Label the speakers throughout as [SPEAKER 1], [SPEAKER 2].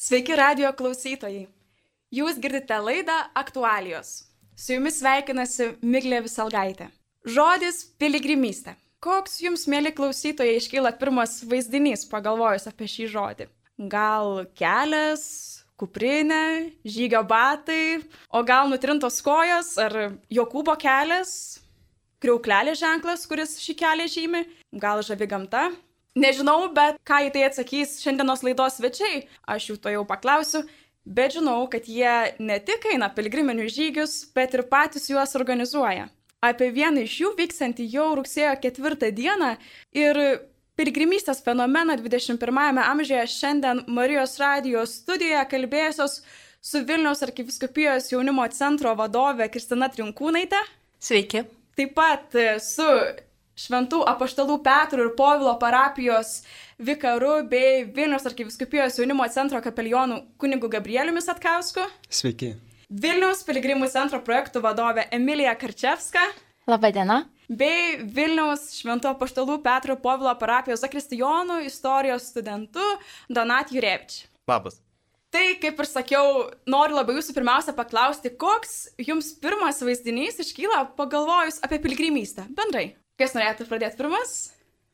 [SPEAKER 1] Sveiki radio klausytojai. Jūs girdite laidą Aktualijos. Su jumis sveikinasi Miglė Visalgaitė. Žodis piligrimystė. Koks jums, mėly klausytojai, iškyla pirmas vaizdinys pagalvojus apie šį žodį? Gal kelias, kuprinė, žygio batai, o gal nutrintos kojos ar Jokūbo kelias, kriauklelės ženklas, kuris šį kelią žymi, gal žavi gamta, Nežinau, bet ką į tai atsakys šiandienos laidos svečiai, aš jų to jau paklausiu, bet žinau, kad jie ne tik eina piligriminius žygius, bet ir patys juos organizuoja. Apie vieną iš jų vyksantį jau rugsėjo ketvirtą dieną ir piligrimystės fenomeną 21-ame amžiuje šiandien Marijos radijos studijoje kalbėjusios su Vilniaus arkiviskupijos jaunimo centro vadove Kristina Trinkūnaitė.
[SPEAKER 2] Sveiki.
[SPEAKER 1] Taip pat su šventų apaštalų Petro ir Povilo parapijos vikaru bei Vilnius arkiviskupijos jaunimo centro kapelionu kunigu Gabrieliumi Satkausku.
[SPEAKER 3] Sveiki.
[SPEAKER 1] Vilniaus piligrimų centro projektų vadovė Emilija Karčevska.
[SPEAKER 2] Labadiena.
[SPEAKER 1] Bei Vilniaus šventų apaštalų Petro ir Povilo parapijos zakristijonų istorijos studentu Donat Jurevič.
[SPEAKER 4] Labas.
[SPEAKER 1] Tai, kaip ir sakiau, noriu labai jūsų pirmiausia paklausti, koks jums pirmas vaizdinys iškyla pagalvojus apie piligrimystę bendrai? Kas norėtų pradėti pirmas?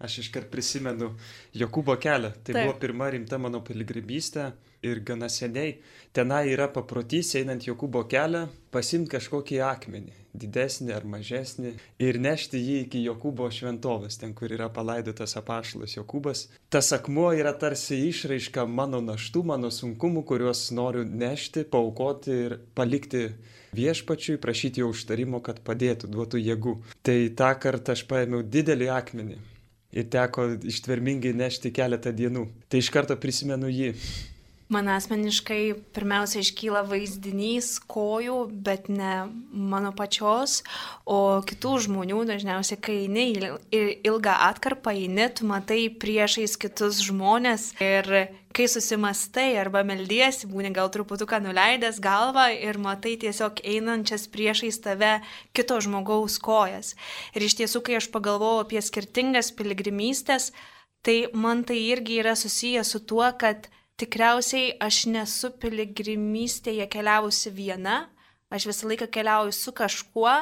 [SPEAKER 3] Aš iškart prisimenu Jokūbo kelią. Tai
[SPEAKER 1] Taip.
[SPEAKER 3] buvo pirma rimta mano piligrimystė ir gana seniai. Tenai yra paprotys, einant Jokūbo kelią, pasimti kažkokį akmenį, didesnį ar mažesnį, ir nešti jį iki Jokūbo šventovės, ten, kur yra palaidotas apašalas Jokūbas. Tas akmuo yra tarsi išraiška mano naštų, mano sunkumų, kuriuos noriu nešti, paukoti ir palikti viešpačiui, prašyti jo užtarimo, kad padėtų, duotų jėgų. Tai tą kartą aš paėmiau didelį akmenį ir teko ištvermingai nešti keletą dienų. Tai iš karto prisimenu jį.
[SPEAKER 2] Man asmeniškai pirmiausia iškyla vaizdinys kojų, bet ne mano pačios, o kitų žmonių. Dažniausiai, kai eini ilgą atkarpą, eini, tu matai priešais kitus žmonės ir kai susimastai arba meldiesi, būni gal truputuką nuleidęs galvą ir matai tiesiog einančias priešais tave kito žmogaus kojas. Ir iš tiesų, kai aš pagalvojau apie skirtingas piligrimystės, tai man tai irgi yra susijęs su tuo, kad tikriausiai aš nesu piligrimystėje keliavusi viena, aš visą laiką keliauju su kažkuo,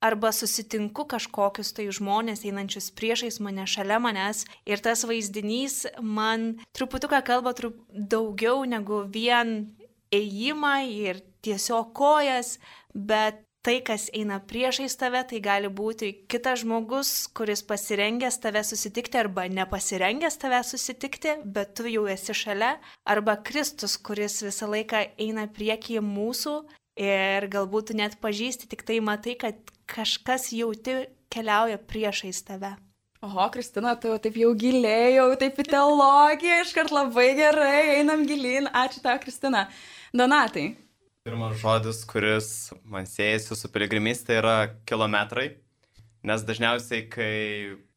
[SPEAKER 2] arba susitinku kažkokius tai žmonės einančius priešais mane, šalia manęs. Ir tas vaizdinys man truputuką kalba trup, daugiau negu vien ėjimą ir tiesiog kojas, bet tai, kas eina priešais tave, tai gali būti kitas žmogus, kuris pasirengęs tave susitikti arba nepasirengęs tave susitikti, bet tu jau esi šalia, arba Kristus, kuris visą laiką eina priekyje mūsų ir galbūt net pažįsti, tik tai matai, kad kažkas jauti keliauja priešais tave.
[SPEAKER 1] Oho, Kristina, tu taip jau gilėjau, taip į teologiją, iškart labai gerai, einam gilin. Ačiū tau, Kristina. Donatai.
[SPEAKER 4] Pirmas žodis, kuris man siejasi su piligrimystė, yra kilometrai. Nes dažniausiai, kai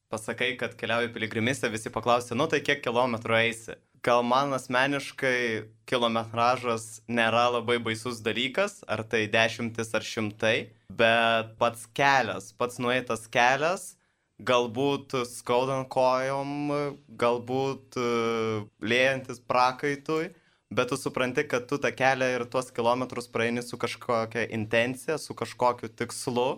[SPEAKER 4] pasakai, kad keliauji piligrimystę, visi paklausia, nu tai kiek kilometrų eisi. Gal man asmeniškai kilometražas nėra labai baisus dalykas, ar tai dešimtis ar šimtai, bet pats kelias, pats nueitas kelias, galbūt skaudant kojom, galbūt uh, lėjantis prakaitui, bet tu supranti, kad tu tą kelią ir tuos kilometrus praeini su kažkokia intencija, su kažkokiu tikslu.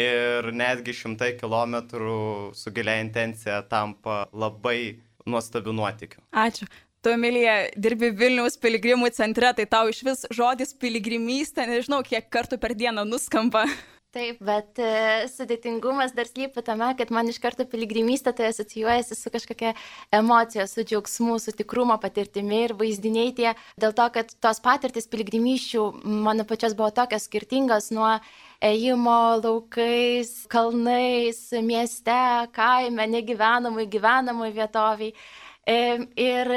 [SPEAKER 4] Ir netgi šimtai kilometrų su gilia intencija tampa labai nuostabiu nuotikiu.
[SPEAKER 1] Ačiū. Tu, Emilija, dirbi Vilniaus piligrimų centre, tai tau iš vis žodis piligrimystė, nežinau, kiek kartų per dieną nuskamba.
[SPEAKER 5] Taip, bet e, sudėtingumas dar slypi tame, kad man iš karto piligrimystė tai asocijuojasi su kažkokia emocija, su džiaugsmu, su tikrumo patirtimi ir vaizdiniai tie, dėl to, kad tos patirtis piligrimyščių mano pačios buvo tokios skirtingos nuo ėjimo laukais, kalnais, mieste, kaime, negyvenamui, gyvenamui vietoviai. Ir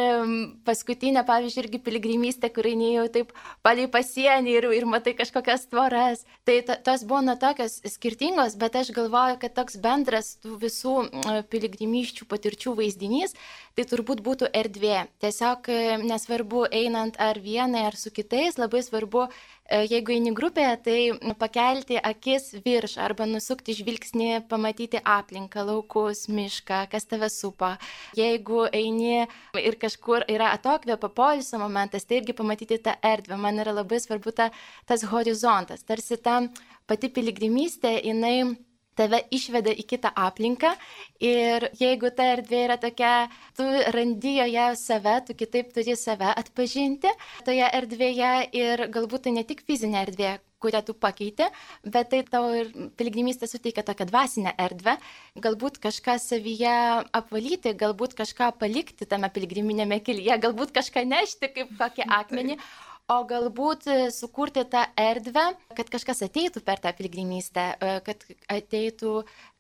[SPEAKER 5] paskutinė, pavyzdžiui, irgi piligrimystė, kur einėjau taip palei pasienį ir, ir matai kažkokias tvoras. Tai ta- tos buvo nuo tokios skirtingos, bet aš galvoju, kad toks bendras tų visų piligrimyščių patirčių vaizdinys, tai turbūt būtų erdvė. Tiesiog em, nesvarbu einant ar vienai, ar su kitais, labai svarbu E, jeigu eini grupėje, tai pakelti akis virš arba nusukti žvilgsnį, pamatyti aplinką, laukus, mišką, kas tave supa. Jeigu eini ir kažkur yra atokvėpio poilsio momentas, tai irgi pamatyti tą erdvę. Man yra labai svarbu ta, tas horizontas. Tarsi ta pati piligrimystė, jinai tave išveda į kitą aplinką ir jeigu ta erdvė yra tokia, tu randi joje save, tu kitaip turi save atpažinti toje erdvėje ir galbūt tai ne tik fizinė erdvė, kurią tu pakeiti, bet tai tau ir piligrimystė suteikia tokią dvasinę erdvę, galbūt kažką savyje apvalyti, galbūt kažką palikti tame piligriminėme kelyje, galbūt kažką nešti kaip kokį akmenį, o galbūt e, sukurti tą erdvę, kad kažkas ateitų per tą piligrimystę, e, kad ateitų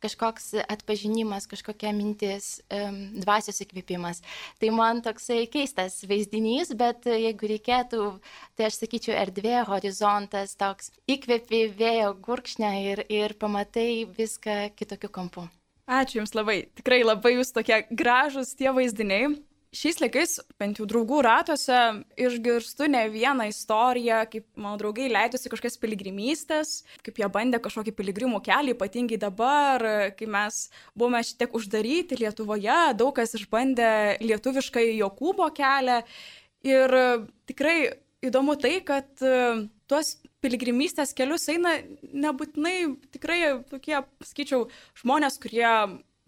[SPEAKER 5] kažkoks atpažinimas, kažkokia mintis, dvasios įkvėpimas. Tai man toksai keistas vaizdinys, bet jeigu reikėtų, tai aš sakyčiau erdvė, horizontas, toks įkvėpi vėjo gurkšnę ir, ir pamatai viską kitokiu kampu.
[SPEAKER 1] Ačiū Jums labai, tikrai labai Jūs tokie gražus tie vaizdiniai šiais laikais, bent jau draugų ratuose, išgirstu ne vieną istoriją, kaip mano draugai leidosi kažkokias piligrimystės, kaip jie bandė kažkokį piligrimų kelią, ypatingai dabar, kai mes buvome šiek tiek uždaryti Lietuvoje, daug kas išbandė lietuviškai Jokūbo kelią. Ir tikrai įdomu tai, kad tuos piligrimystės kelius eina nebūtinai tikrai tokie, sakyčiau, žmonės, kurie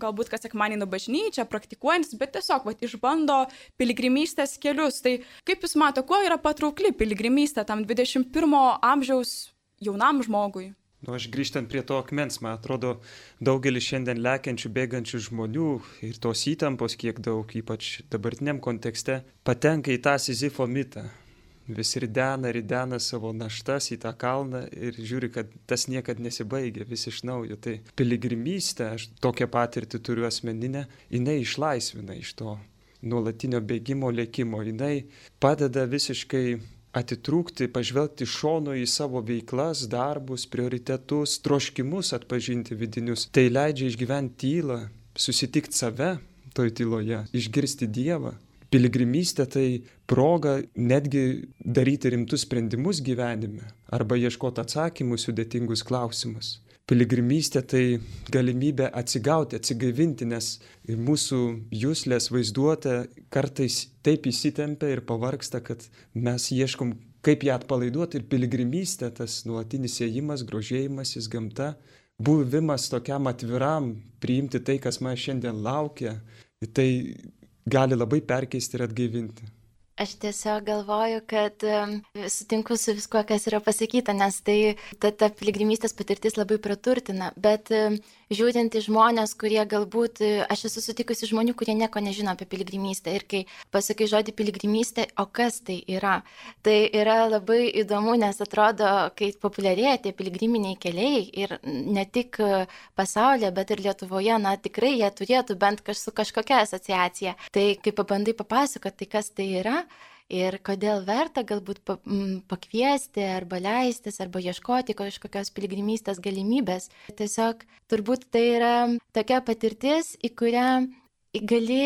[SPEAKER 1] galbūt kas sekmanį nuo bažnyčią, praktikuojantis, bet tiesiog vat, išbando piligrimystės kelius. Tai kaip Jūs matote, kuo yra patraukli piligrimystė tam 21 amžiaus jaunam žmogui?
[SPEAKER 3] Nu, aš grįžtant prie to akmens, man atrodo, daugelis šiandien lekiančių, bėgančių žmonių ir tos įtampos, kiek daug, ypač dabartiniam kontekste, patenka į tą Sizifo mitą vis ridena, ridena savo naštas į tą kalną ir žiūri, kad tas niekad nesibaigia, vis iš naujo. Tai piligrimystė, aš tokią patirtį turiu asmeninę, jinai išlaisvina iš to nuolatinio bėgimo, lėkimo, jinai padeda visiškai atitrūkti, pažvelgti šono į savo veiklas, darbus, prioritetus, troškimus atpažinti vidinius. Tai leidžia išgyventi tylą, susitikti save toj tyloje, išgirsti Dievą Piligrimystė tai proga netgi daryti rimtus sprendimus gyvenime arba ieškoti atsakymų sudėtingus klausimus. Piligrimystė tai galimybė atsigauti, atsigaivinti, nes mūsų jūslės vaizduotė kartais taip įsitempia ir pavarksta, kad mes ieškom, kaip ją atpalaiduoti ir piligrimystė, tas nuolatinis ėjimas, grožėjimasis gamta, buvimas tokiam atviram, priimti tai, kas man šiandien laukia, tai gali labai perkeisti ir atgaivinti.
[SPEAKER 5] Aš tiesiog galvoju, kad sutinku su viskuo, kas yra pasakyta, nes tai ta, ta piligrimystės patirtis labai praturtina. Bet žiūrint į žmonės, kurie galbūt, aš esu sutikusi žmonių, kurie nieko nežino apie piligrimystę. Ir kai pasakai žodį piligrimystė, o kas tai yra? Tai yra labai įdomu, nes atrodo, kai populiarėja tie piligriminiai keliai ir ne tik pasaulyje, bet ir Lietuvoje, na tikrai jie turėtų bent kaž, su kažkokia asociacija. Tai kai pabandai papasakoti, tai kas tai yra, ir kodėl verta galbūt pakviesti arba leistis arba ieškoti kažkokios piligrimystės galimybės. Tiesiog turbūt tai yra tokia patirtis, į kurią gali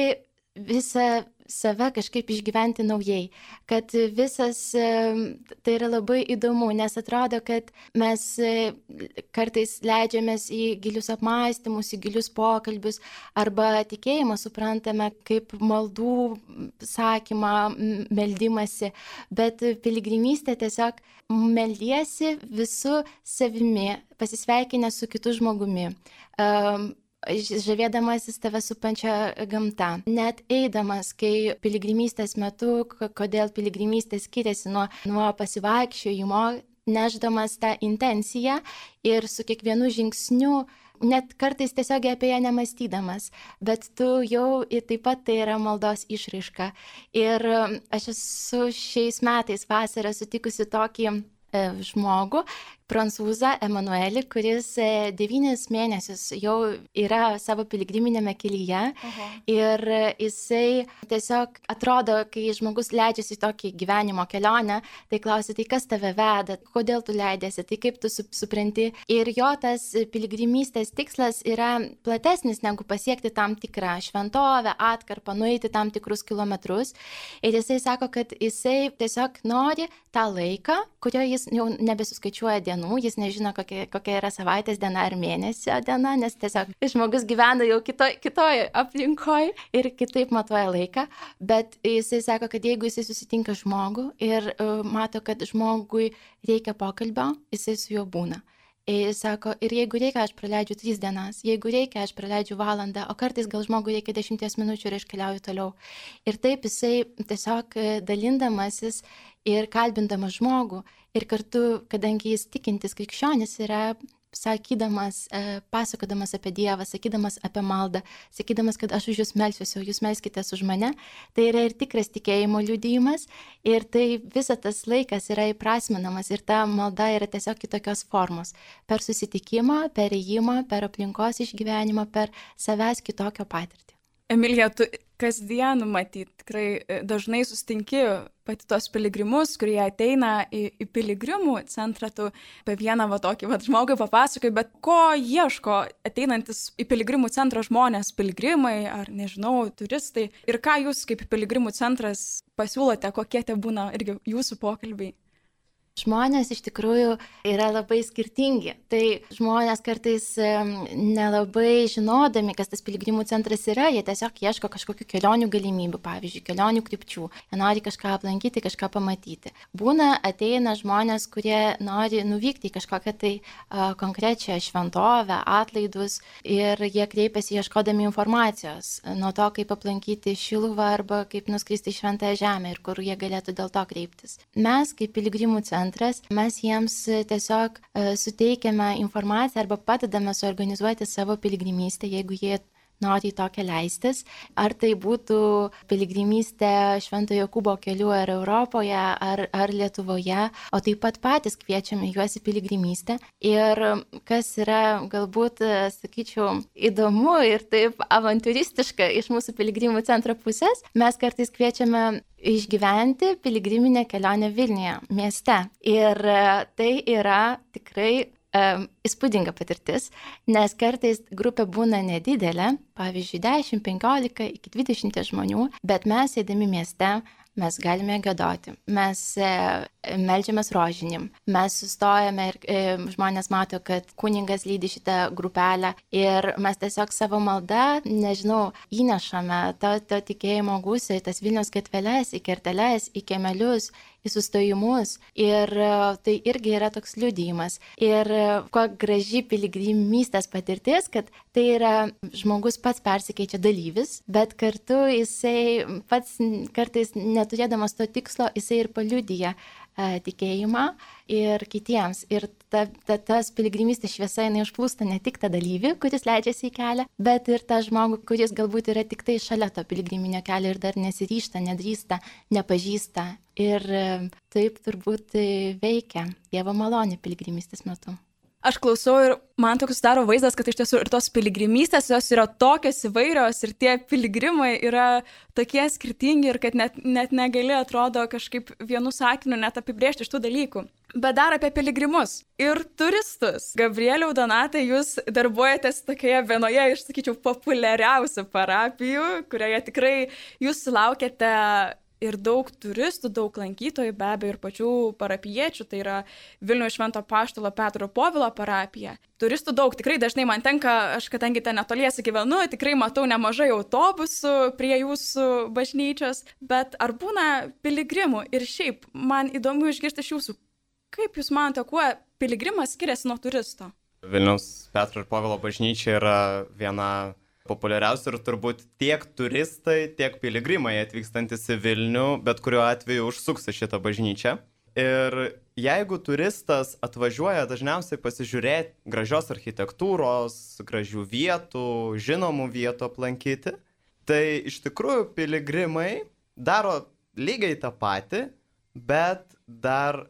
[SPEAKER 5] visą save kažkaip išgyventi naujai. Kad visas tai yra labai įdomu, nes atrodo, kad mes e, kartais leidžiamės į gilius apmąstymus, į gilius pokalbius arba tikėjimą suprantame kaip maldų sakymą, meldimasi, bet piligrimystė tiesiog meldiesi visų savimi, pasisveikinę su kitu žmogumi žavėdamasis tave supančia gamta. Net eidamas, kai piligrimystės metu, kodėl piligrimystė skiriasi nuo, nuo pasivaikščiojimo, neždamas tą intenciją ir su kiekvienu žingsniu net kartais tiesiog apie ją nemastydamas, bet tu jau ir taip pat tai yra maldos išraiška. Ir aš esu šiais metais vasarą sutikusi tokį e, žmogų, prancūzą Emanuelį, kuris e, devynis mėnesius jau yra savo piligriminėme kelyje. Oho. Ir jisai tiesiog atrodo, kai žmogus leidžiasi į tokį gyvenimo kelionę, tai klausia, tai kas tave veda, kodėl tu leidėsi, tai kaip tu supranti. Ir jo tas piligrimystės tikslas yra platesnis negu pasiekti tam tikrą šventovę, atkarpą, nueiti tam tikrus kilometrus. Ir jisai sako, kad jisai tiesiog nori tą laiką, kurio jis jau nebesuskaičiuoja dienų, jis nežino, kokia, kokia yra savaitės diena ar mėnesio diena, nes tiesiog žmogus gyvena jau kitoj, kitoj aplinkoje ir kitaip matuoja laiką, bet jisai sako, kad jeigu jisai susitinka žmogų ir uh, mato, kad žmogui reikia pokalbio, jisai su juo būna. Ir sako, ir jeigu reikia, aš praleidžiu tris dienas, jeigu reikia, aš praleidžiu valandą, o kartais gal žmogui reikia dešimties minučių ir aš keliauju toliau. Ir taip jisai tiesiog dalindamasis ir kalbindamas žmogų ir kartu, kadangi jis tikintis krikščionis yra sakydamas, e, pasakodamas apie Dievą, sakydamas apie maldą, sakydamas, kad aš už jūs melsiuosi, o jūs melskitės už mane, tai yra ir tikras tikėjimo liudijimas ir tai visas tas laikas yra įprasminamas ir ta malda yra tiesiog kitokios formos. Per susitikimą, per įėjimą, per aplinkos išgyvenimą, per savęs kitokio patirtį.
[SPEAKER 1] Emilija, tu kasdien matyt, tikrai e, dažnai sustinki pati tos piligrimus, kurie ateina į, į piligrimų centrą, tu apie vieną va tokį va žmogų papasakai, bet ko ieško ateinantis į piligrimų centrą žmonės, piligrimai ar nežinau, turistai ir ką jūs kaip piligrimų centras pasiūlote, kokie tie būna irgi jūsų pokalbiai.
[SPEAKER 5] Žmonės iš tikrųjų yra labai skirtingi. Tai žmonės kartais nelabai žinodami, kas tas piligrimų centras yra, jie tiesiog ieško kažkokių kelionių galimybių, pavyzdžiui, kelionių krypčių. Jie nori kažką aplankyti, kažką pamatyti. Būna ateina žmonės, kurie nori nuvykti į kažkokią tai uh, konkrečią šventovę, atlaidus ir jie kreipiasi ieškodami informacijos nuo to, kaip aplankyti Šiluvą arba kaip nuskristi į Šventąją Žemę ir kur jie galėtų dėl to kreiptis. Mes kaip piligrimų centras centras, mes jiems e, tiesiog e, suteikiame informaciją arba padedame suorganizuoti savo piligrimystę, jeigu jie nori į tokią leistis. Ar tai būtų piligrimystė Šventojo Kubo keliu ar Europoje, ar, ar Lietuvoje, o taip pat patys kviečiame juos į piligrimystę. Ir kas yra galbūt, sakyčiau, įdomu ir taip avantūristiška iš mūsų piligrimų centro pusės, mes kartais kviečiame išgyventi piligriminę kelionę Vilniuje, mieste. Ir tai yra tikrai um, įspūdinga patirtis, nes kartais grupė būna nedidelė, pavyzdžiui, 10, 15 iki 20 žmonių, bet mes sėdami mieste, mes galime gėdoti, mes e, melžiamės rožinim, mes sustojame ir e, žmonės mato, kad kuningas lydi šitą grupelę ir mes tiesiog savo maldą, nežinau, įnešame to, to tikėjimo gūsį, tas Vilnius gatveles, į kerteles, į kemelius, į sustojimus. Ir e, tai irgi yra toks liudijimas. Ir e, kuo graži piligrimystės patirtis, kad tai yra žmogus pats persikeičia dalyvis, bet kartu jisai pats kartais neturėdamas to tikslo, jisai ir paliudyja tikėjimą ir kitiems. Ir ta, ta, tas piligrimystės šviesa, jinai užplūsta ne tik tą dalyvį, kuris leidžiasi į kelią, bet ir tą žmogų, kuris galbūt yra tik tai šalia to piligriminio kelio ir dar nesiryšta, nedrįsta, nepažįsta. Ir e, taip turbūt e, veikia Dievo malonė piligrimystės metu.
[SPEAKER 1] Aš klausau ir man toks sudaro vaizdas, kad iš tiesų ir tos piligrimystės jos yra tokios įvairios ir tie piligrimai yra tokie skirtingi ir kad net, net negali atrodo kažkaip vienu sakiniu net apibriežti iš tų dalykų. Bet dar apie piligrimus ir turistus. Gabrieliau Donatai, jūs darbuojatės tokioje vienoje iš, sakyčiau, populiariausių parapijų, kurioje tikrai jūs sulaukėte ir daug turistų, daug lankytojų, be abejo, ir pačių parapiečių, tai yra Vilnių Švento Paštalo Petro Povilo parapija. Turistų daug, tikrai dažnai man tenka, aš kadangi ten netoliesi gyvenu, tikrai matau nemažai autobusų prie jūsų bažnyčios, bet ar būna piligrimų ir šiaip man įdomu išgirsti iš jūsų, kaip jūs manote, kuo piligrimas skiriasi nuo turisto?
[SPEAKER 4] Vilniaus Petro ir Povilo bažnyčia yra viena populiariausia ir turbūt tiek turistai, tiek piligrimai atvykstantis į Vilnių, bet kuriuo atveju užsuks į šitą bažnyčią. Ir jeigu turistas atvažiuoja dažniausiai pasižiūrėti gražios architektūros, gražių vietų, žinomų vietų aplankyti, tai iš tikrųjų piligrimai daro lygiai tą patį, bet dar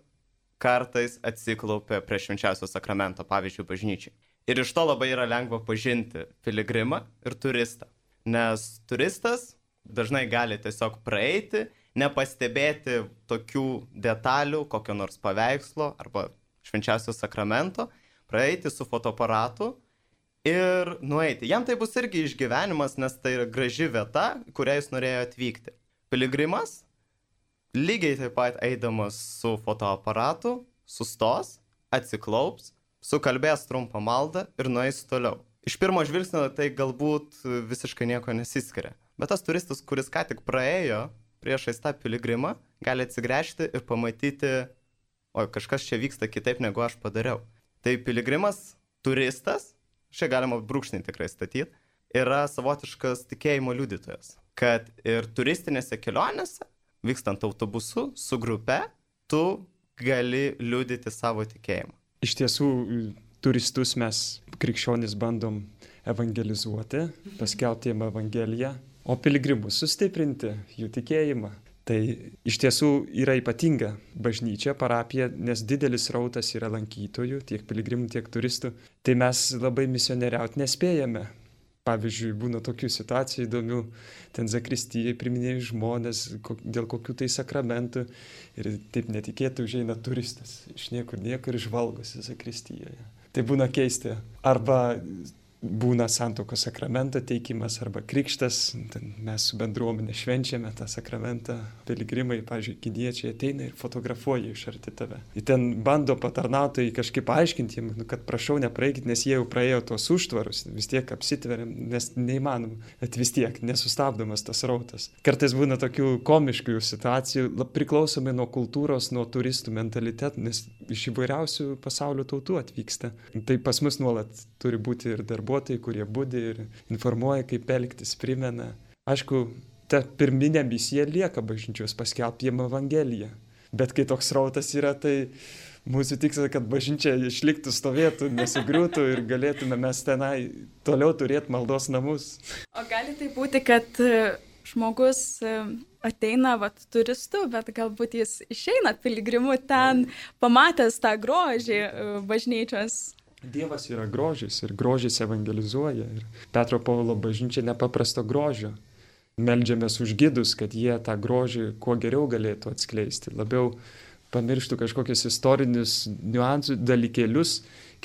[SPEAKER 4] kartais atsiklaupia prie švenčiausio sakramento, pavyzdžiui, bažnyčiai. Ir iš to labai yra lengva pažinti piligrimą ir turistą. Nes turistas dažnai gali tiesiog praeiti, nepastebėti tokių detalių, kokio nors paveikslo arba švenčiausio sakramento, praeiti su fotoaparatu ir nueiti. Jam tai bus irgi išgyvenimas, nes tai yra graži vieta, kurią jis norėjo atvykti. Piligrimas, lygiai taip pat eidamas su fotoaparatu, sustos, atsiklaups, sukalbės trumpą maldą ir nueis toliau. Iš pirmo žvilgsnio tai galbūt visiškai nieko nesiskiria. Bet tas turistas, kuris ką tik praėjo priešais tą piligrimą, gali atsigręžti ir pamatyti, oi, kažkas čia vyksta kitaip, negu aš padariau. Tai piligrimas, turistas, čia galima brūkšnį tikrai statyti, yra savotiškas tikėjimo liudytojas. Kad ir turistinėse kelionėse, vykstant autobusu su grupe, tu gali liudyti savo tikėjimą.
[SPEAKER 3] Iš tiesų, turistus mes krikščionis bandom evangelizuoti, paskelbti jiem evangeliją, o piligrimus sustiprinti jų tikėjimą. Tai iš tiesų yra ypatinga bažnyčia, parapija, nes didelis rautas yra lankytojų, tiek piligrimų, tiek turistų. Tai mes labai misionieriauti nespėjame. Pavyzdžiui, būna tokių situacijų įdomių, ten zakristijai priminėjai žmonės dėl kokių tai sakramentų ir taip netikėtai užeina turistas, iš niekur niekur išvalgosi zakristijoje. Tai būna keisti. Arba būna santokos sakramento teikimas arba krikštas, mes su bendruomenė švenčiame tą sakramentą, piligrimai, pažiūrėjau, kiniečiai ateina ir fotografuoja iš arti tave. Ir ten bando patarnautojai kažkaip aiškinti jiems, nu, kad prašau nepraeikit, nes jie jau praėjo tos užtvarus, vis tiek apsitveriam, nes neįmanoma, bet vis tiek nesustabdomas tas rautas. Kartais būna tokių komiškų situacijų, priklausomai nuo kultūros, nuo turistų mentalitetų, nes iš įvairiausių pasaulio tautų atvyksta. Tai pas mus nuolat turi būti ir darbuotojai darbuotojai, kurie būdi ir informuoja, kaip elgtis, primena. Aišku, ta pirminė misija lieka bažnyčios paskelbti jiem Evangeliją. Bet kai toks rautas yra, tai mūsų tikslas, kad bažnyčia išliktų, stovėtų, nesugriūtų ir galėtume mes tenai toliau turėti maldos namus.
[SPEAKER 1] O gali tai būti, kad e, žmogus e, ateina vat, turistų, bet galbūt jis išeina piligrimu ten, pamatęs tą grožį e, bažnyčios.
[SPEAKER 3] Dievas yra grožis ir grožis evangelizuoja. Ir Petro Paulo bažnyčia nepaprasto grožio. Meldžiamės už gydus, kad jie tą grožį kuo geriau galėtų atskleisti. Labiau pamirštų kažkokius istorinius niuansų, dalykėlius,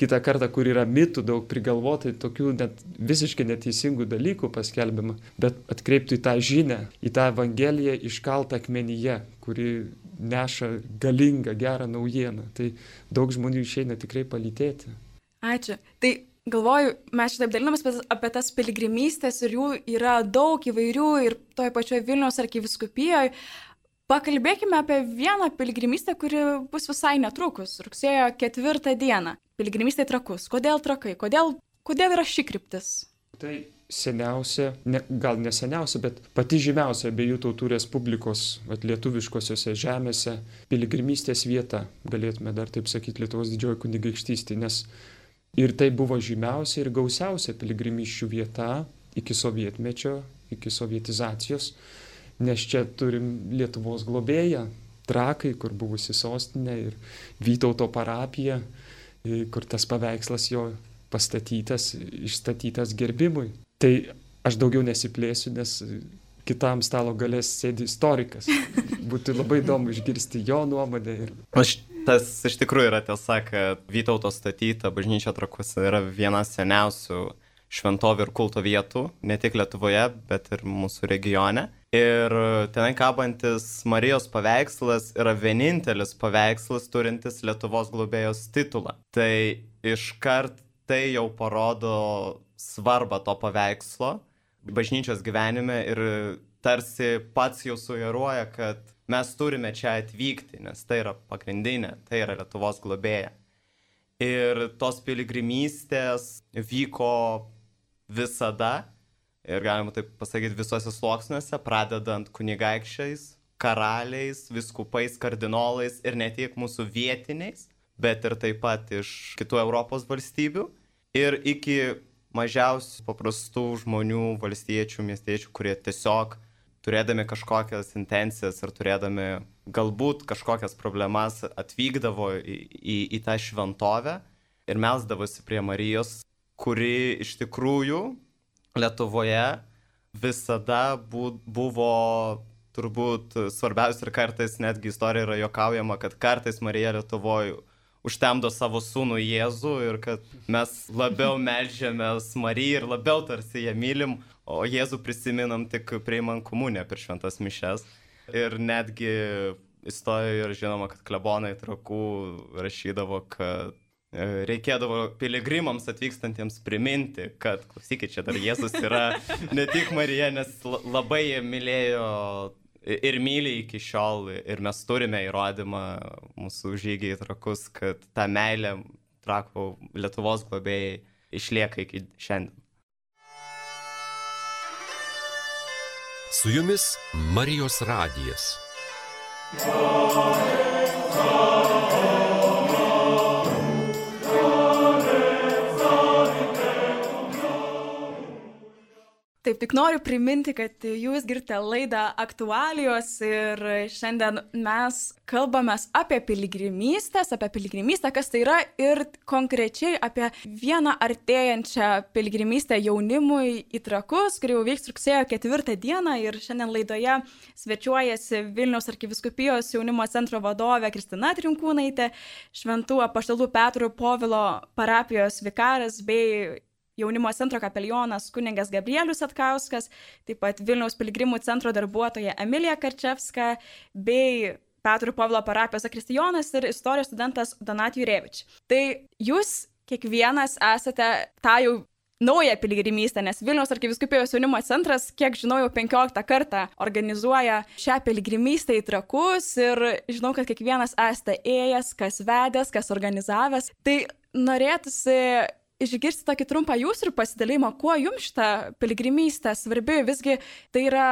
[SPEAKER 3] kitą kartą, kur yra mitų daug prigalvotai, tokių net visiškai neteisingų dalykų paskelbima, bet atkreiptų į tą žinę, į tą evangeliją iškaltą akmenyje, kuri neša galingą, gerą naujieną. Tai daug žmonių išeina tikrai palytėti.
[SPEAKER 1] Ačiū. Tai galvoju, mes šitaip dalinamės apie tas piligrimystės ir jų yra daug įvairių ir toje pačioje Vilniaus arkiviskupijoje. Pakalbėkime apie vieną piligrimystę, kuri bus visai netrukus, rugsėjo ketvirtą dieną. Piligrimystė trakus. Kodėl trakai? Kodėl, kodėl yra ši kryptis?
[SPEAKER 3] Tai seniausia, ne, gal ne seniausia, bet pati žymiausia abiejų tautų respublikos lietuviškosiose žemėse piligrimystės vieta, galėtume dar taip sakyti, Lietuvos didžioji kunigaikštystė, nes Ir tai buvo žymiausia ir gausiausia piligrimyščių vieta iki sovietmečio, iki sovietizacijos, nes čia turim Lietuvos globėją, Trakai, kur buvusi sostinė ir Vytauto parapija, kur tas paveikslas jo pastatytas, išstatytas gerbimui. Tai aš daugiau nesiplėsiu, nes kitam stalo galės sėdi istorikas. Būtų labai įdomu išgirsti jo nuomonę. Ir...
[SPEAKER 4] Aš Tas iš tikrųjų yra tiesa, kad Vytauto statyta bažnyčia trakuose yra viena seniausių šventovių ir kulto vietų, ne tik Lietuvoje, bet ir mūsų regione. Ir tenai kabantis Marijos paveikslas yra vienintelis paveikslas turintis Lietuvos globėjos titulą. Tai iškart tai jau parodo svarbą to paveikslo bažnyčios gyvenime ir tarsi pats jau sugeruoja, kad mes turime čia atvykti, nes tai yra pagrindinė, tai yra Lietuvos globėja. Ir tos piligrimystės vyko visada, ir galima taip pasakyti, visose sluoksniuose, pradedant kunigaikščiais, karaliais, viskupais, kardinolais ir ne tik mūsų vietiniais, bet ir taip pat iš kitų Europos valstybių. Ir iki mažiausių paprastų žmonių, valstiečių, miestiečių, kurie tiesiog turėdami kažkokias intencijas ir turėdami galbūt kažkokias problemas atvykdavo į, į, į tą šventovę ir melsdavosi prie Marijos, kuri iš tikrųjų Lietuvoje visada bu, buvo turbūt svarbiausia ir kartais netgi istorija yra jokaujama, kad kartais Marija Lietuvoje užtemdo savo sūnų Jėzų ir kad mes labiau melžiamės Mariją ir labiau tarsi ją mylim, o Jėzų prisiminam tik priimant komuniją per šventas mišes. Ir netgi istorijoje ir žinoma, kad klebonai trakų rašydavo, kad e, reikėdavo piligrimams atvykstantiems priminti, kad, klausykit, čia dar Jėzus yra ne tik Marija, nes labai mylėjo ir myli iki šiol ir mes turime įrodymą mūsų žygiai trakus, kad ta meilė trakų Lietuvos globėjai išlieka iki šiandien.
[SPEAKER 6] Su jumis Marijos radijas. Amen.
[SPEAKER 1] Taip, tik noriu priminti, kad jūs girdite laidą aktualijos ir šiandien mes kalbame apie piligrimystės, apie piligrimystę, kas tai yra ir konkrečiai apie vieną artėjančią piligrimystę jaunimui į trakus, kuri jau vyks rugsėjo ketvirtą dieną ir šiandien laidoje svečiuojasi Vilniaus arkiviskupijos jaunimo centro vadovė Kristina Trinkūnaitė, Šventų apaštalų Petro Povilo parapijos vikaras bei jaunimo centro kapelionas kuningas Gabrielius Atkauskas, taip pat Vilniaus piligrimų centro darbuotoja Emilija Karčevska bei Petro Pavlo parapijos Akristijonas ir istorijos studentas Donat Jurevič. Tai jūs kiekvienas esate tą jau naują piligrimystę, nes Vilniaus arkiviskupijos jaunimo centras, kiek žinau, jau 15 kartą organizuoja šią piligrimystę į trakus ir žinau, kad kiekvienas esate ėjęs, kas vedęs, kas organizavęs. Tai norėtųsi išgirsti tokį trumpą jūsų pasidalymą, kuo jums šitą piligrimystę svarbi. Visgi tai yra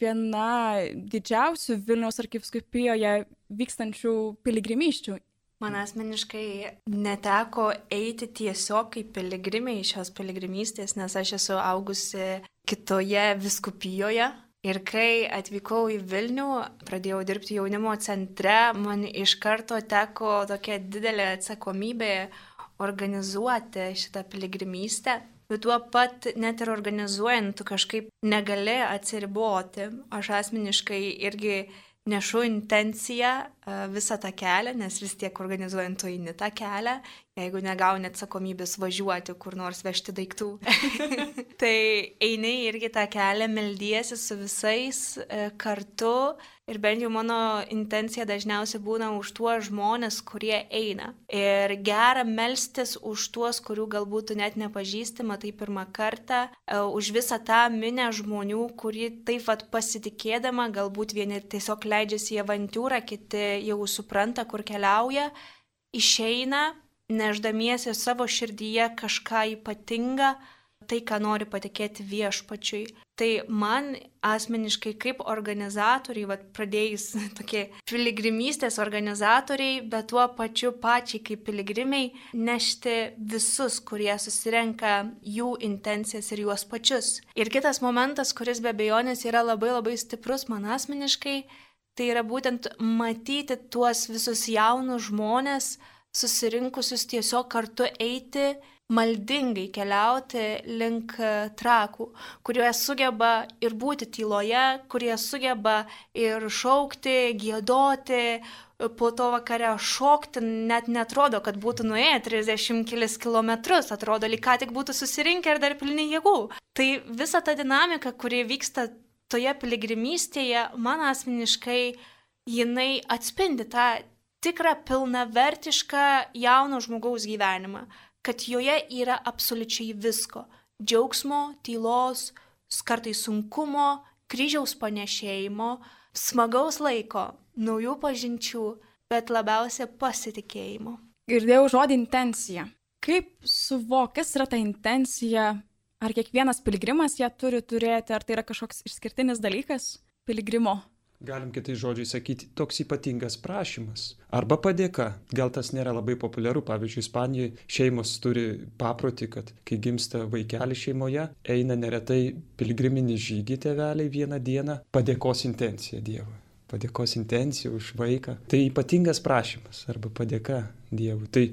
[SPEAKER 1] viena didžiausių Vilniaus arkiviskupijoje vykstančių piligrimyščių.
[SPEAKER 2] Man asmeniškai neteko eiti tiesiog kaip piligrimė iš šios piligrimystės, nes aš esu augusi kitoje viskupijoje. Ir kai atvykau į Vilnių, pradėjau dirbti jaunimo centre, man iš karto teko tokia didelė atsakomybė organizuoti šitą piligrimystę, bet tuo pat net ir organizuojant, tu kažkaip negali atsiriboti. Aš asmeniškai irgi nešu intenciją visą tą kelią, nes vis tiek organizuojant tu eini tą kelią, jeigu negauni atsakomybės važiuoti kur nors vežti daiktų. tai eini irgi tą kelią, meldiesi su visais e, kartu ir bent jau mano intencija dažniausiai būna už tuos žmonės, kurie eina. Ir gera melstis už tuos, kurių galbūt net nepažįsti, matai pirmą kartą, e, už visą tą minę žmonių, kurie taip pat pasitikėdama, galbūt vieni tiesiog leidžiasi į avantūrą, kiti jau supranta, kur keliauja, išeina, neždamiesi savo širdyje kažką ypatingą, tai, ką nori patikėti viešpačiui. Tai man asmeniškai kaip organizatoriai, vad pradėjus tokie piligrimystės organizatoriai, bet tuo pačiu pačiai kaip piligrimiai, nešti visus, kurie susirenka jų intencijas ir juos pačius. Ir kitas momentas, kuris be abejonės yra labai labai stiprus man asmeniškai, Tai yra būtent matyti tuos visus jaunus žmonės, susirinkusius tiesiog kartu eiti, maldingai keliauti link trakų, kurie sugeba ir būti tyloje, kurie sugeba ir šaukti, gėdoti, po to vakare šokti, net netrodo, kad būtų nuėję 30 kelias kilometrus, atrodo, lyg ką tik būtų susirinkę ir dar pilni jėgų. Tai visa ta dinamika, kuri vyksta toje piligrimystėje, man asmeniškai, jinai atspindi tą tikrą pilnavertišką jauno žmogaus gyvenimą, kad joje yra absoliučiai visko - džiaugsmo, tylos, kartais sunkumo, kryžiaus panešėjimo, smagaus laiko, naujų pažinčių, bet labiausia pasitikėjimo.
[SPEAKER 1] Girdėjau žodį intencija. Kaip suvok, kas yra ta intencija Ar kiekvienas piligrimas ją turi turėti, ar tai yra kažkoks išskirtinis dalykas piligrimo?
[SPEAKER 3] galim kitais žodžiais sakyti, toks ypatingas prašymas. Arba padėka. Gal tas nėra labai populiaru. Pavyzdžiui, Ispanijoje šeimos turi paprotį, kad kai gimsta vaikelis šeimoje, eina neretai piligriminį žygį teveliai vieną dieną, padėkos intencija Dievui. Padėkos intencija už vaiką. Tai ypatingas prašymas arba padėka Dievui. Tai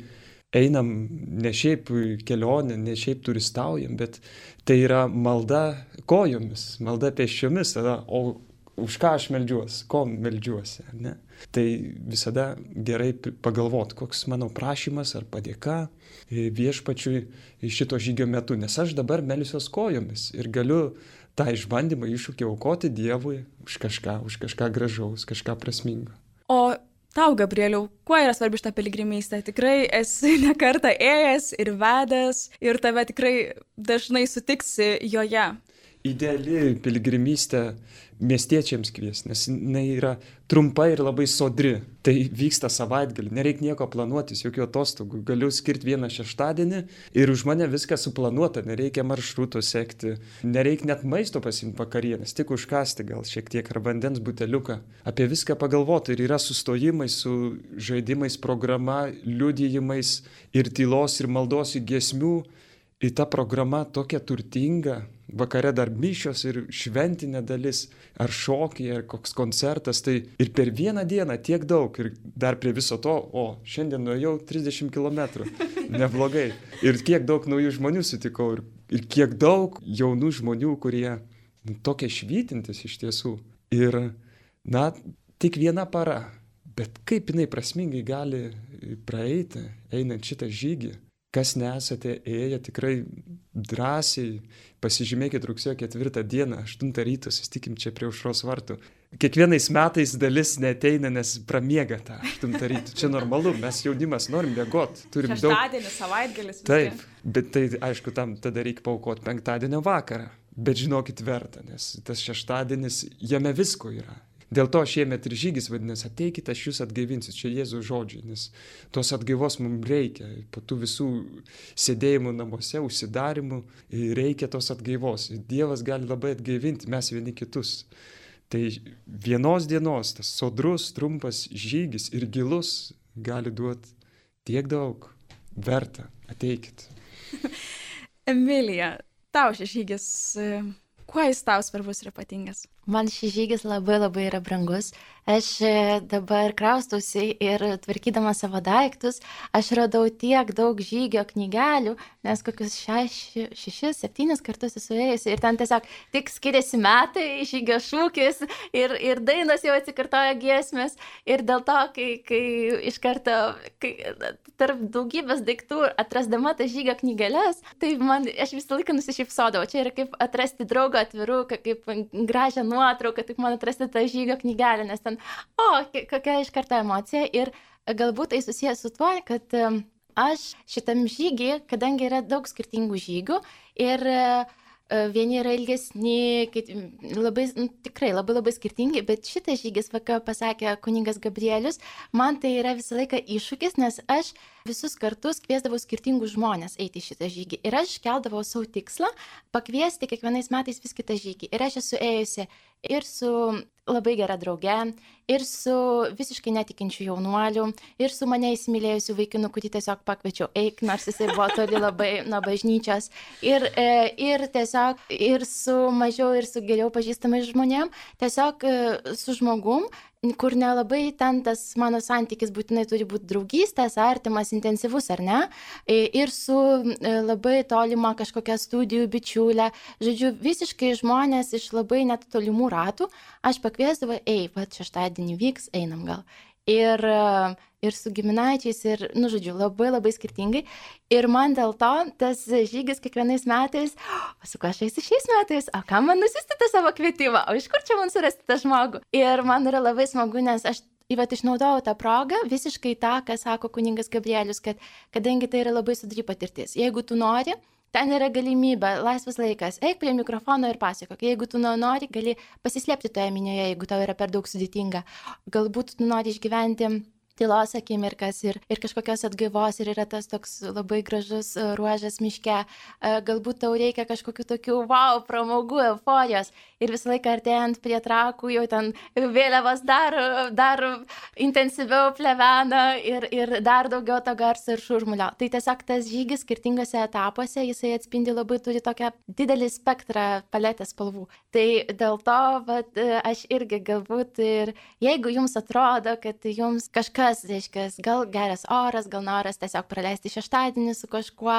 [SPEAKER 3] einam ne šiaip kelionę, ne šiaip turistaujam, bet tai yra malda kojomis, malda pėsčiomis, tada, o už ką aš melžiuosi, ko melžiuosi, ne? Tai visada gerai pagalvot, koks mano prašymas ar padėka e, viešpačiui šito žygio metu, nes aš dabar melsiuos kojomis ir galiu tą išbandymą iššūkį aukoti Dievui už kažką, už kažką gražaus, kažką prasmingo.
[SPEAKER 1] O tau, Gabrieliau, kuo yra svarbi šitą piligrimystę? Tikrai esi nekarta ėjęs ir vedęs ir tave tikrai dažnai sutiksi joje
[SPEAKER 3] ideali piligrimystė miestiečiams kvies, nes jinai yra trumpa ir labai sodri. Tai vyksta savaitgalį, nereikia nieko planuotis, jokių atostogų. Galiu skirti vieną šeštadienį ir už mane viskas suplanuota, nereikia maršruto sekti, nereikia net maisto pasimti vakarienės, tik užkasti gal šiek tiek ar vandens buteliuką. Apie viską pagalvoti ir yra sustojimai su žaidimais, programa, liudijimais ir tylos ir maldos į giesmių. Ir ta programa tokia turtinga, vakare dar mišios ir šventinė dalis, ar šokiai, ar koks koncertas, tai ir per vieną dieną tiek daug ir dar prie viso to, o šiandien nuėjau 30 km, neblogai. Ir kiek daug naujų žmonių sutikau ir, ir kiek daug jaunų žmonių, kurie nu, tokie švytintis iš tiesų. Ir, na, tik viena para, bet kaip jinai prasmingai gali praeiti, einant šitą žygį kas nesate ėję, tikrai drąsiai pasižymėkit rugsėjo ketvirtą dieną, aštuntą ryto, susitikim čia prie užros vartų. Kiekvienais metais dalis neteina, nes pramiega tą aštuntą ryto. Čia normalu, mes jaunimas norim mėgoti, turim daug.
[SPEAKER 1] Šeštadienis, savaitgalis.
[SPEAKER 3] Taip, bet tai aišku, tam tada reikia paukoti penktadienio vakarą. Bet žinokit verta, nes tas šeštadienis, jame visko yra. Dėl to šiemet ir žygis vadinasi, ateikite, aš jūs atgaivinsiu, čia Jėzų žodžiai, nes tos atgaivos mums reikia, po tų visų sėdėjimų namuose, užsidarimų, reikia tos atgaivos. Dievas gali labai atgaivinti mes vieni kitus. Tai vienos dienos tas sodrus, trumpas žygis ir gilus gali duoti tiek daug. Verta, ateikit.
[SPEAKER 1] Emilija, tau šis žygis, kuo jis tau svarbus ir ypatingas?
[SPEAKER 5] Man šis žygis labai labai yra brangus. Aš e, dabar kraustausi ir tvarkydama savo daiktus, aš radau tiek daug žygio knygelių, nes kokius šeši, šešis, septynis kartus esu ėjusi ir ten tiesiog tik skiriasi metai, žygio šūkis ir, ir dainos jau atsikartoja giesmės. Ir dėl to, kai, kai iš karto, kai tarp daugybės daiktų atrasdama tas žygio knygelės, tai man, aš visą laiką nusišypsodavau. Čia yra kaip atrasti draugo atviruką, kaip gražią nuomonę nuotrauką, tik man atrasti tą žygio knygelę, nes ten, o, kokia iš karto emocija. Ir galbūt tai susijęs su tuo, kad aš šitam žygį, kadangi yra daug skirtingų žygių ir uh, vieni yra ilgesni, labai, nu, tikrai labai labai skirtingi, bet šitas žygis, va, ką pasakė kuningas Gabrielius, man tai yra visą laiką iššūkis, nes aš visus kartus kviesdavau skirtingus žmonės eiti į šitą žygį. Ir aš keldavau savo tikslą pakviesti kiekvienais metais vis kitą žygį. Ir aš esu ėjusi ir su labai gera drauge, ir su visiškai netikinčiu jaunuoliu, ir su mane įsimylėjusiu vaikinu, kurį tiesiog pakviečiau eik, nors jisai buvo toli labai nuo bažnyčios, ir, e, ir tiesiog ir su mažiau, ir su geriau pažįstamais žmonėm, tiesiog e, su žmogum, kur nelabai ten tas mano santykis būtinai turi būti draugystės, artimas, intensyvus ar ne, ir su e, labai tolima kažkokia studijų bičiulė, žodžiu, visiškai žmonės iš labai net tolimų ratų, aš pakviesdavau, ei, va, šeštadienį vyks, einam gal. Ir, ir su giminaičiais, ir, nu, žodžiu, labai labai skirtingai. Ir man dėl to tas žygis kiekvienais metais, o su kuo aš eisiu šiais metais, o kam man nusisti tą savo kvietimą, o iš kur čia man surasti tą žmogų. Ir man yra labai smagu, nes aš Įvat išnaudojau tą progą, visiškai tą, ką sako kuningas Gabrielius, kad kadangi tai yra labai sudry patirtis. Jeigu tu nori, ten yra galimybė, laisvas laikas, eik prie mikrofono ir pasakok. Jeigu tu nori, gali pasislėpti toje minioje, jeigu tau yra per daug sudėtinga. Galbūt tu nori išgyventi tylos akimirkas ir, ir kažkokios atgaivos ir yra tas toks labai gražus e, ruožas miške. E, galbūt tau reikia kažkokių tokių wow, pramogų, euforijos ir visą laiką artėjant prie trakų jau ten vėliavas dar, dar intensyviau plevena ir, ir dar daugiau to garso ir šurmulio. Tai tiesiog tas žygis skirtingose etapuose, jisai atspindi labai turi tokią didelį spektrą paletės spalvų. Tai dėl to vat, aš irgi galbūt ir jeigu jums atrodo, kad jums kažkas, reiškia, gal geras oras, gal noras tiesiog praleisti šeštadienį su kažkuo,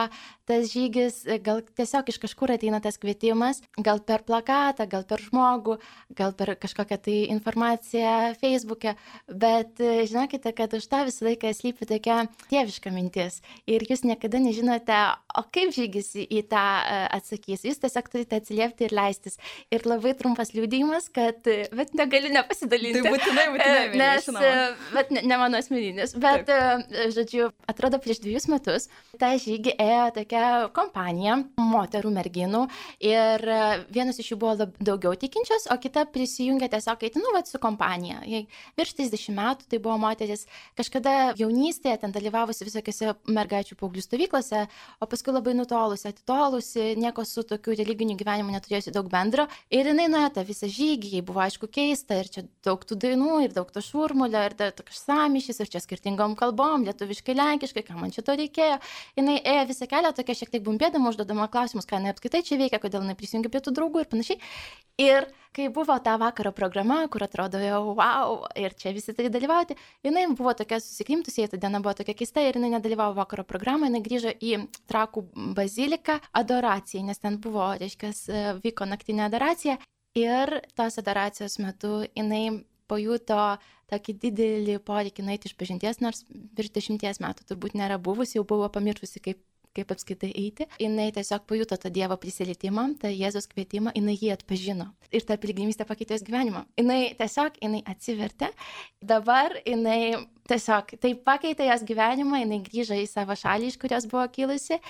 [SPEAKER 5] tas žygis, gal tiesiog iš kažkur ateina tas kvietimas, gal per plakatą, gal per žmogų, gal per kažkokią tai informaciją Facebook'e, bet e, žinokite, kad už tą visą laiką slypi tokia tėviška mintis ir jūs niekada nežinote, o kaip žygis į tą e, atsakys. Jūs tiesiog turite atsiliepti ir leistis. Ir labai trumpas liūdėjimas, kad, e, bet negaliu nepasidalinti.
[SPEAKER 1] Tai būtinai, būtinai.
[SPEAKER 5] Nes, bet ne, ne mano asmeninis, bet, Taip. žodžiu, atrodo, prieš dviejus metus tą žygį ėjo tokia kompanija moterų, merginų ir vienas iš jų buvo lab, daugiau tikinčios, o kita prisijungė tiesiog eiti, nu, vat su kompanija. Jei virš 30 metų tai buvo moteris, kažkada jaunystėje ten dalyvavusi visokiose mergaičių paauglių stovyklose, o paskui labai nutolusi, atitolusi, nieko su tokiu religiniu gyvenimu neturėjusi daug bendro. Ir jinai nuėjo tą visą žygį, jai buvo aišku keista, ir čia daug tų dainų, ir daug to šurmulio, ir dar toks samišys, ir čia skirtingom kalbom, lietuviškai, lenkiškai, ką man čia to reikėjo. Jinai ėjo visą kelią tokia šiek tiek bumbėdama, užduodama klausimus, ką jinai apskaitai čia veikia, kodėl jinai prisijungia prie tų draugų ir panašiai. Ir kai buvo ta vakaro programa, kur atrodo jau wow, ir čia visi turi dalyvauti, jinai buvo tokia susikrimtusi, ta diena buvo tokia keista ir jinai nedalyvavo vakaro programoje, jinai grįžo į Trakų baziliką adoracijai, nes ten buvo, reiškia, vyko naktinė adoracija ir tos adoracijos metu jinai pajuto tokį didelį poreikį nueiti iš pažinties, nors virš dešimties metų turbūt nėra buvusi, jau buvo pamiršusi, kaip kaip apskaitai eiti, jinai tiesiog pajuto tą Dievo prisilietimą, tą Jėzus kvietimą, jinai jį atpažino. Ir ta piligrimystė pakeitė jos gyvenimą. Jinai tiesiog, jinai atsivertė, dabar jinai tiesiog tai pakeitė jos gyvenimą, jinai grįžo į savo šalį, iš kurios buvo kilusi,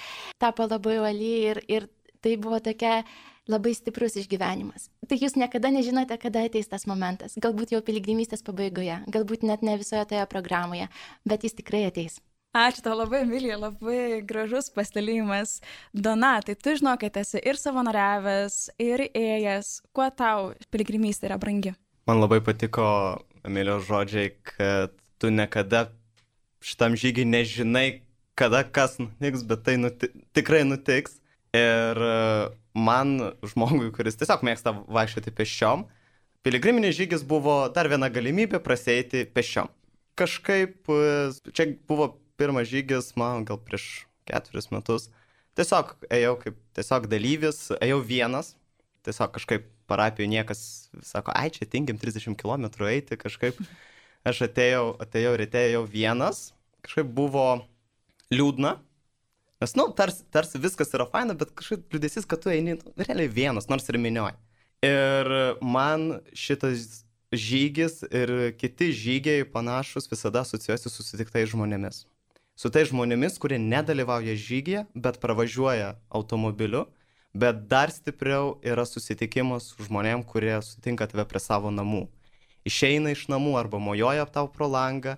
[SPEAKER 5] tapo labai uoli ir, ir tai buvo tokia labai stiprus išgyvenimas. Tai jūs niekada nežinote, kada ateis tas momentas. Galbūt jau piligrimystės pabaigoje, galbūt net ne visoje toje programoje, bet jis tikrai ateis.
[SPEAKER 1] Ačiū tau labai, Emilija, labai gražus pasidalėjimas. Donatai, tu žinok, kad esi ir savanoriavęs, ir ėjęs. Kuo tau piligrimystė yra brangi?
[SPEAKER 4] Man labai patiko Emilijos žodžiai, kad tu niekada šitam žygiai nežinai, kada kas nutiks, bet tai nuti tikrai nutiks. Ir e, man, žmogui, kuris tiesiog mėgsta vaikščioti pešiom, piligriminis žygis buvo dar viena galimybė praseiti pešiom. Kažkaip e, čia buvo pirmas žygis, man gal prieš keturis metus. Tiesiog ėjau kaip tiesiog dalyvis, ėjau vienas, tiesiog kažkaip parapijoje niekas sako, ai čia tinkim 30 km eiti, kažkaip. Aš atėjau, atėjau ryte, ėjau vienas, kažkaip buvo liūdna, nes, nu, tarsi, tarsi viskas yra faina, bet kažkaip liūdėsis, kad tu eini nu, realiai vienas, nors ir minioji. Ir man šitas žygis ir kiti žygiai panašus visada asociuojasi su susitiktais žmonėmis su tais žmonėmis, kurie nedalyvauja žygyje, bet pravažiuoja automobiliu, bet dar stipriau yra susitikimas su žmonėm, kurie sutinka tave prie savo namų. Išeina iš namų arba mojoja tau pro langą,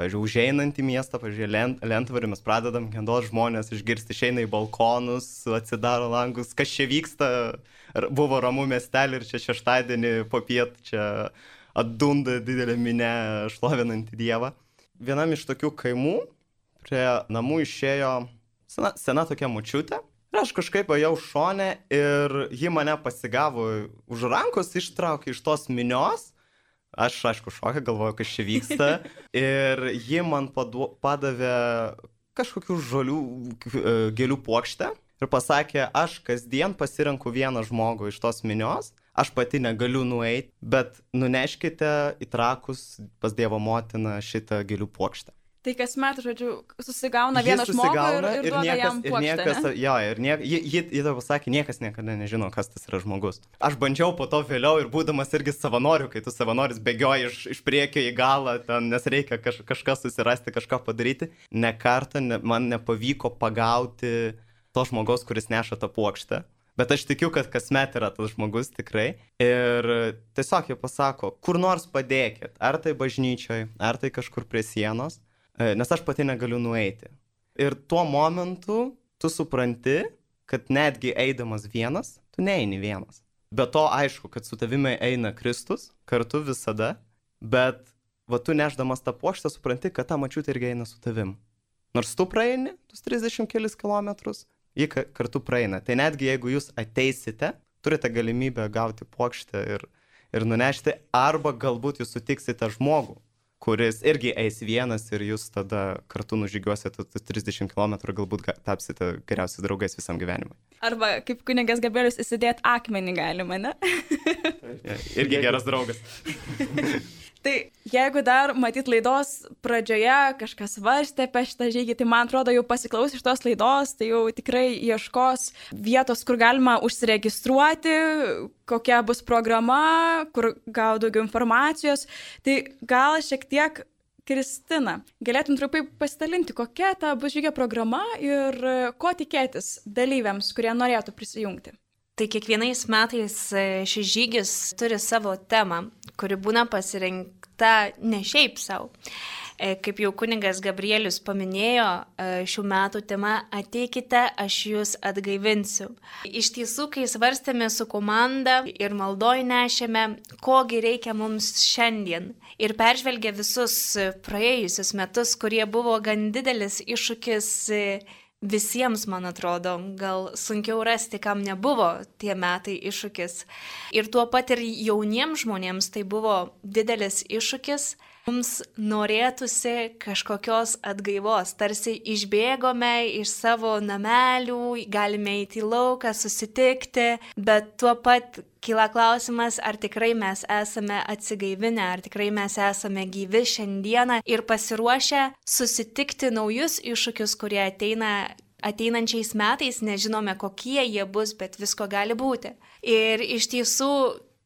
[SPEAKER 4] pažiūrėjau, užeinant į miestą, pažiūrėjau, lent, lentvarį mes pradedam gendos žmonės išgirsti, išeina į balkonus, atsidaro langus, kas čia vyksta, buvo ramų miestelį ir čia šeštadienį po piet čia atdunda didelė minė šlovinantį Dievą. Vienam iš tokių kaimų prie namų išėjo sena, sena tokia mučiutė. Ir aš kažkaip ėjau šonę ir ji mane pasigavo už rankos, ištraukė iš tos minios. Aš, aišku, šokę galvoju, kas čia vyksta. Ir ji man padu, padavė kažkokių žolių, e, gėlių plokštę ir pasakė, aš kasdien pasirenku vieną žmogų iš tos minios, aš pati negaliu nueiti, bet nuneškite į trakus pas Dievo motiną šitą gėlių plokštę.
[SPEAKER 1] Tai kas metų, žodžiu, susigauna vieną žmogų ir, ir, ir niekas, jam puokštę,
[SPEAKER 4] ir niekas, ne? jo, ir nie, ji, ji, ji tau pasakė, niekas niekada nežino, kas tas yra žmogus. Aš bandžiau po to vėliau ir būdamas irgi savanoriu, kai tu savanoris bėgioji iš, iš priekio į galą, ten, nes reikia kaž, kažką susirasti, kažką padaryti, ne kartą ne, man nepavyko pagauti to žmogaus, kuris neša tą puokštę. Bet aš tikiu, kad kasmet yra tas žmogus tikrai. Ir tiesiog jie pasako, kur nors padėkit. Ar tai bažnyčioj, ar tai kažkur prie sienos. E, nes aš pati negaliu nueiti. Ir tuo momentu tu supranti, kad netgi eidamas vienas, tu neini vienas. Be to aišku, kad su tavimi eina Kristus kartu visada, bet va tu neždamas tą poštą supranti, kad ta mačiutė irgi eina su tavim. Nors tu praeini tuos 30 kelis kilometrus, ji kartu praeina. Tai netgi jeigu jūs ateisite, turite galimybę gauti plokštę ir, ir nunešti, arba galbūt jūs sutiksite žmogų, kuris irgi eis vienas ir jūs tada kartu nužygiuosite 30 km, galbūt tapsite geriausiais draugais visam gyvenimui.
[SPEAKER 1] Arba kaip kunigas Gabrielius įsidėti akmenį galima, ne?
[SPEAKER 4] irgi geras draugas.
[SPEAKER 1] Tai jeigu dar matyt laidos pradžioje kažkas svarstė apie šitą žygį, tai man atrodo jau pasiklaus iš tos laidos, tai jau tikrai ieškos vietos, kur galima užsiregistruoti, kokia bus programa, kur gau daugiau informacijos. Tai gal šiek tiek Kristina, galėtum trumpai pasidalinti, kokia ta bus žygio programa ir ko tikėtis dalyviams, kurie norėtų prisijungti.
[SPEAKER 2] Tai kiekvienais metais e, šis žygis turi savo temą, kuri būna pasirinkta ne šiaip savo. E, kaip jau kuningas Gabrielius paminėjo, e, šių metų tema Ateikite, aš jūs atgaivinsiu. Iš tiesų, kai svarstėme su komanda ir maldoj nešėme, kogi reikia mums šiandien ir peržvelgė visus praėjusius metus, kurie buvo gan didelis iššūkis visiems, man atrodo, gal sunkiau rasti, kam nebuvo tie metai iššūkis. Ir tuo pat ir jauniems žmonėms tai buvo didelis iššūkis. Mums norėtųsi kažkokios atgaivos, tarsi išbėgome iš savo namelių, galime eiti į lauką, susitikti, bet tuo pat kyla klausimas, ar tikrai mes esame atsigaivinę, ar tikrai mes esame gyvi šiandieną ir pasiruošę susitikti naujus iššūkius, kurie ateina ateinančiais metais, nežinome kokie jie bus, bet visko gali būti. Ir iš tiesų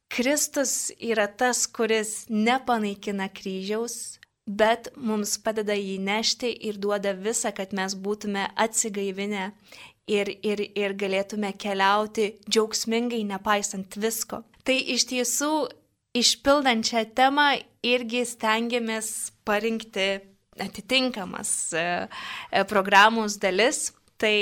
[SPEAKER 2] Kristus yra tas, kuris nepanaikina kryžiaus, bet mums padeda jį nešti ir duoda visą, kad mes būtume atsigaivinę ir, ir, ir galėtume keliauti džiaugsmingai, nepaisant visko. Tai iš tiesų, išpildant šią temą, irgi stengiamės parinkti atitinkamas e, e, programos dalis. Tai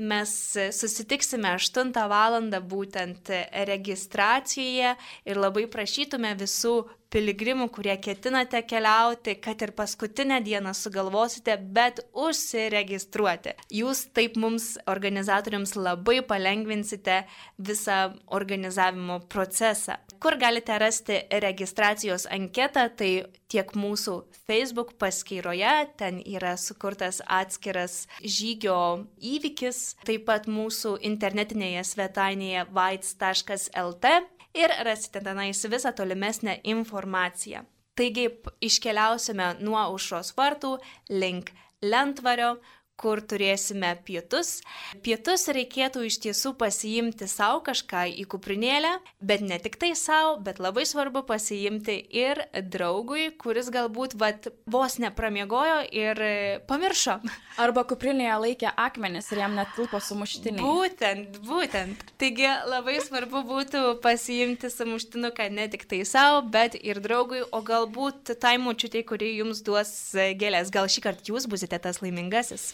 [SPEAKER 2] mes susitiksime 8 val. būtent registracijoje ir labai prašytume visų piligrimų, kurie ketinate keliauti, kad ir paskutinę dieną sugalvosite, bet užsiregistruoti. Jūs taip mums organizatoriams labai palengvinsite visą organizavimo procesą. Kur galite rasti registracijos anketą, tai tiek mūsų Facebook paskyroje, ten yra sukurtas atskiras žygio įvykis, taip pat mūsų internetinėje svetainėje vaits.lt ir rasite tenais visą tolimesnę informaciją. Taigi iškeliausime nuo užros vartų link Lentvario, kur turėsime pietus. Pietus reikėtų iš tiesų pasiimti savo kažką į kuprinėlę, bet ne tik tai savo, bet labai svarbu pasiimti ir draugui, kuris galbūt vat, vos nepramiegojo ir pamiršo.
[SPEAKER 1] Arba kuprinėje laikė akmenis ir jam netilpo sumuštinį.
[SPEAKER 2] Būtent, būtent. Taigi labai svarbu būtų pasiimti sumuštinuką ne tik tai savo, bet ir draugui, o galbūt tai mučiutė, kuri jums duos gėlės. Gal šį kartą jūs busite tas laimingasis.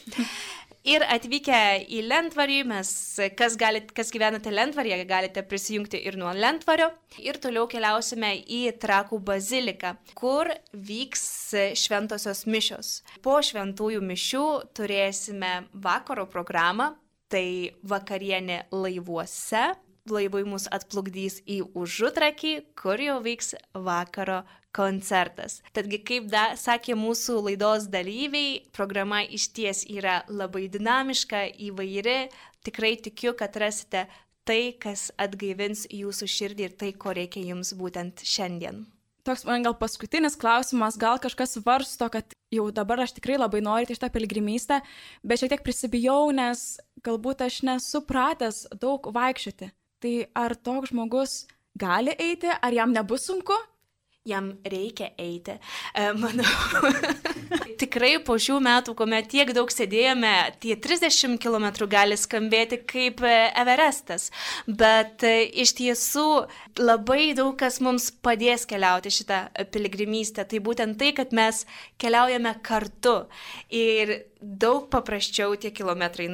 [SPEAKER 2] Ir atvykę į Lentvarį, mes, kas, galit, kas gyvenate Lentvaryje, galite prisijungti ir nuo Lentvario. Ir toliau keliausime į Trakų baziliką, kur vyks šventosios mišios. Po šventųjų mišių turėsime vakaro programą, tai vakarienė laivuose. Laivai mus atplukdys į užutrakį, kur jau vyks vakaro koncertas. Tadgi, kaip da, sakė mūsų laidos dalyviai, programa iš ties yra labai dinamiška, įvairi. Tikrai tikiu, kad rasite tai, kas atgaivins jūsų širdį ir tai, ko reikia jums būtent šiandien.
[SPEAKER 1] Toks man gal paskutinis klausimas, gal kažkas varsto, kad jau dabar aš tikrai labai noriu šitą piligrimystę, bet šiek tiek prisibijau, nes galbūt aš nesu pratęs daug vaikščioti. Tai ar toks žmogus gali eiti, ar jam nebus sunku?
[SPEAKER 2] jam reikia eiti. E, manau, Tikrai po šių metų, kuomet tiek daug sėdėjome, tie 30 km gali skambėti kaip e, Everestas, bet e, iš tiesų labai daug kas mums padės keliauti šitą piligrimystę. Tai būtent tai, kad mes keliaujame kartu. Ir daug paprasčiau tie kilometrai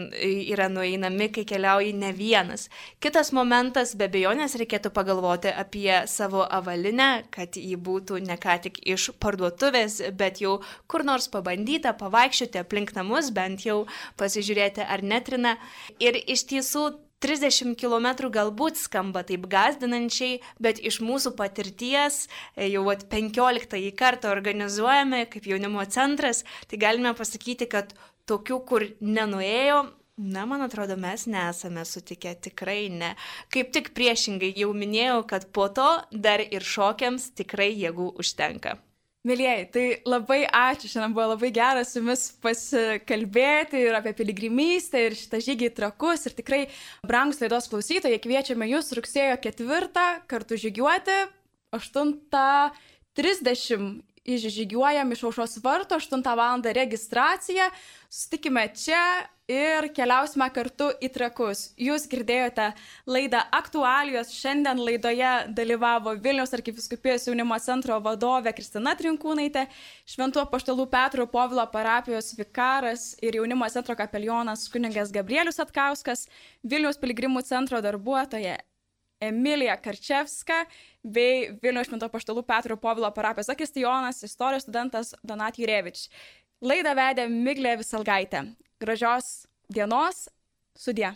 [SPEAKER 2] yra nueinami, kai keliauji ne vienas. Kitas momentas, be bejonės, reikėtų pagalvoti apie savo avalinę, kad ji būtų ne ką tik iš parduotuvės, bet jau kur nors pabandyta, pavaikščioti aplink namus, bent jau pasižiūrėti ar netrina. Ir iš tiesų 30 km galbūt skamba taip gazdinančiai, bet iš mūsų patirties e, jau 15 kartą organizuojame kaip jaunimo centras, tai galime pasakyti, kad tokių, kur nenuėjo, Na, man atrodo, mes nesame sutikę, tikrai ne. Kaip tik priešingai jau minėjau, kad po to dar ir šokiams tikrai jėgų užtenka.
[SPEAKER 1] Mėlyjei, tai labai ačiū, šiandien buvo labai geras su jumis pasikalbėti ir apie piligrimystę ir šitą žygį į trakus. Ir tikrai, brangus laidos klausytojai, kviečiame jūs rugsėjo 4 kartu žygiuoti 8.30 išžygiuojam iš aušos varto, 8 val. registracija, sutikime čia ir keliausime kartu į trakus. Jūs girdėjote laidą aktualijos, šiandien laidoje dalyvavo Vilniaus arkiviskupijos jaunimo centro vadovė Kristina Trinkūnaitė, Šventuo paštalų Petro Povilo parapijos vikaras ir jaunimo centro kapelionas kuningas Gabrielius Atkauskas, Vilniaus piligrimų centro darbuotoja Emilija Karčevska bei Vilniaus Švento paštalų Petro Povilo parapijos Akistijonas, istorijos studentas Donat Jurevič. Laidą vedė Miglė Visalgaitė. Gražios dienos, sudė.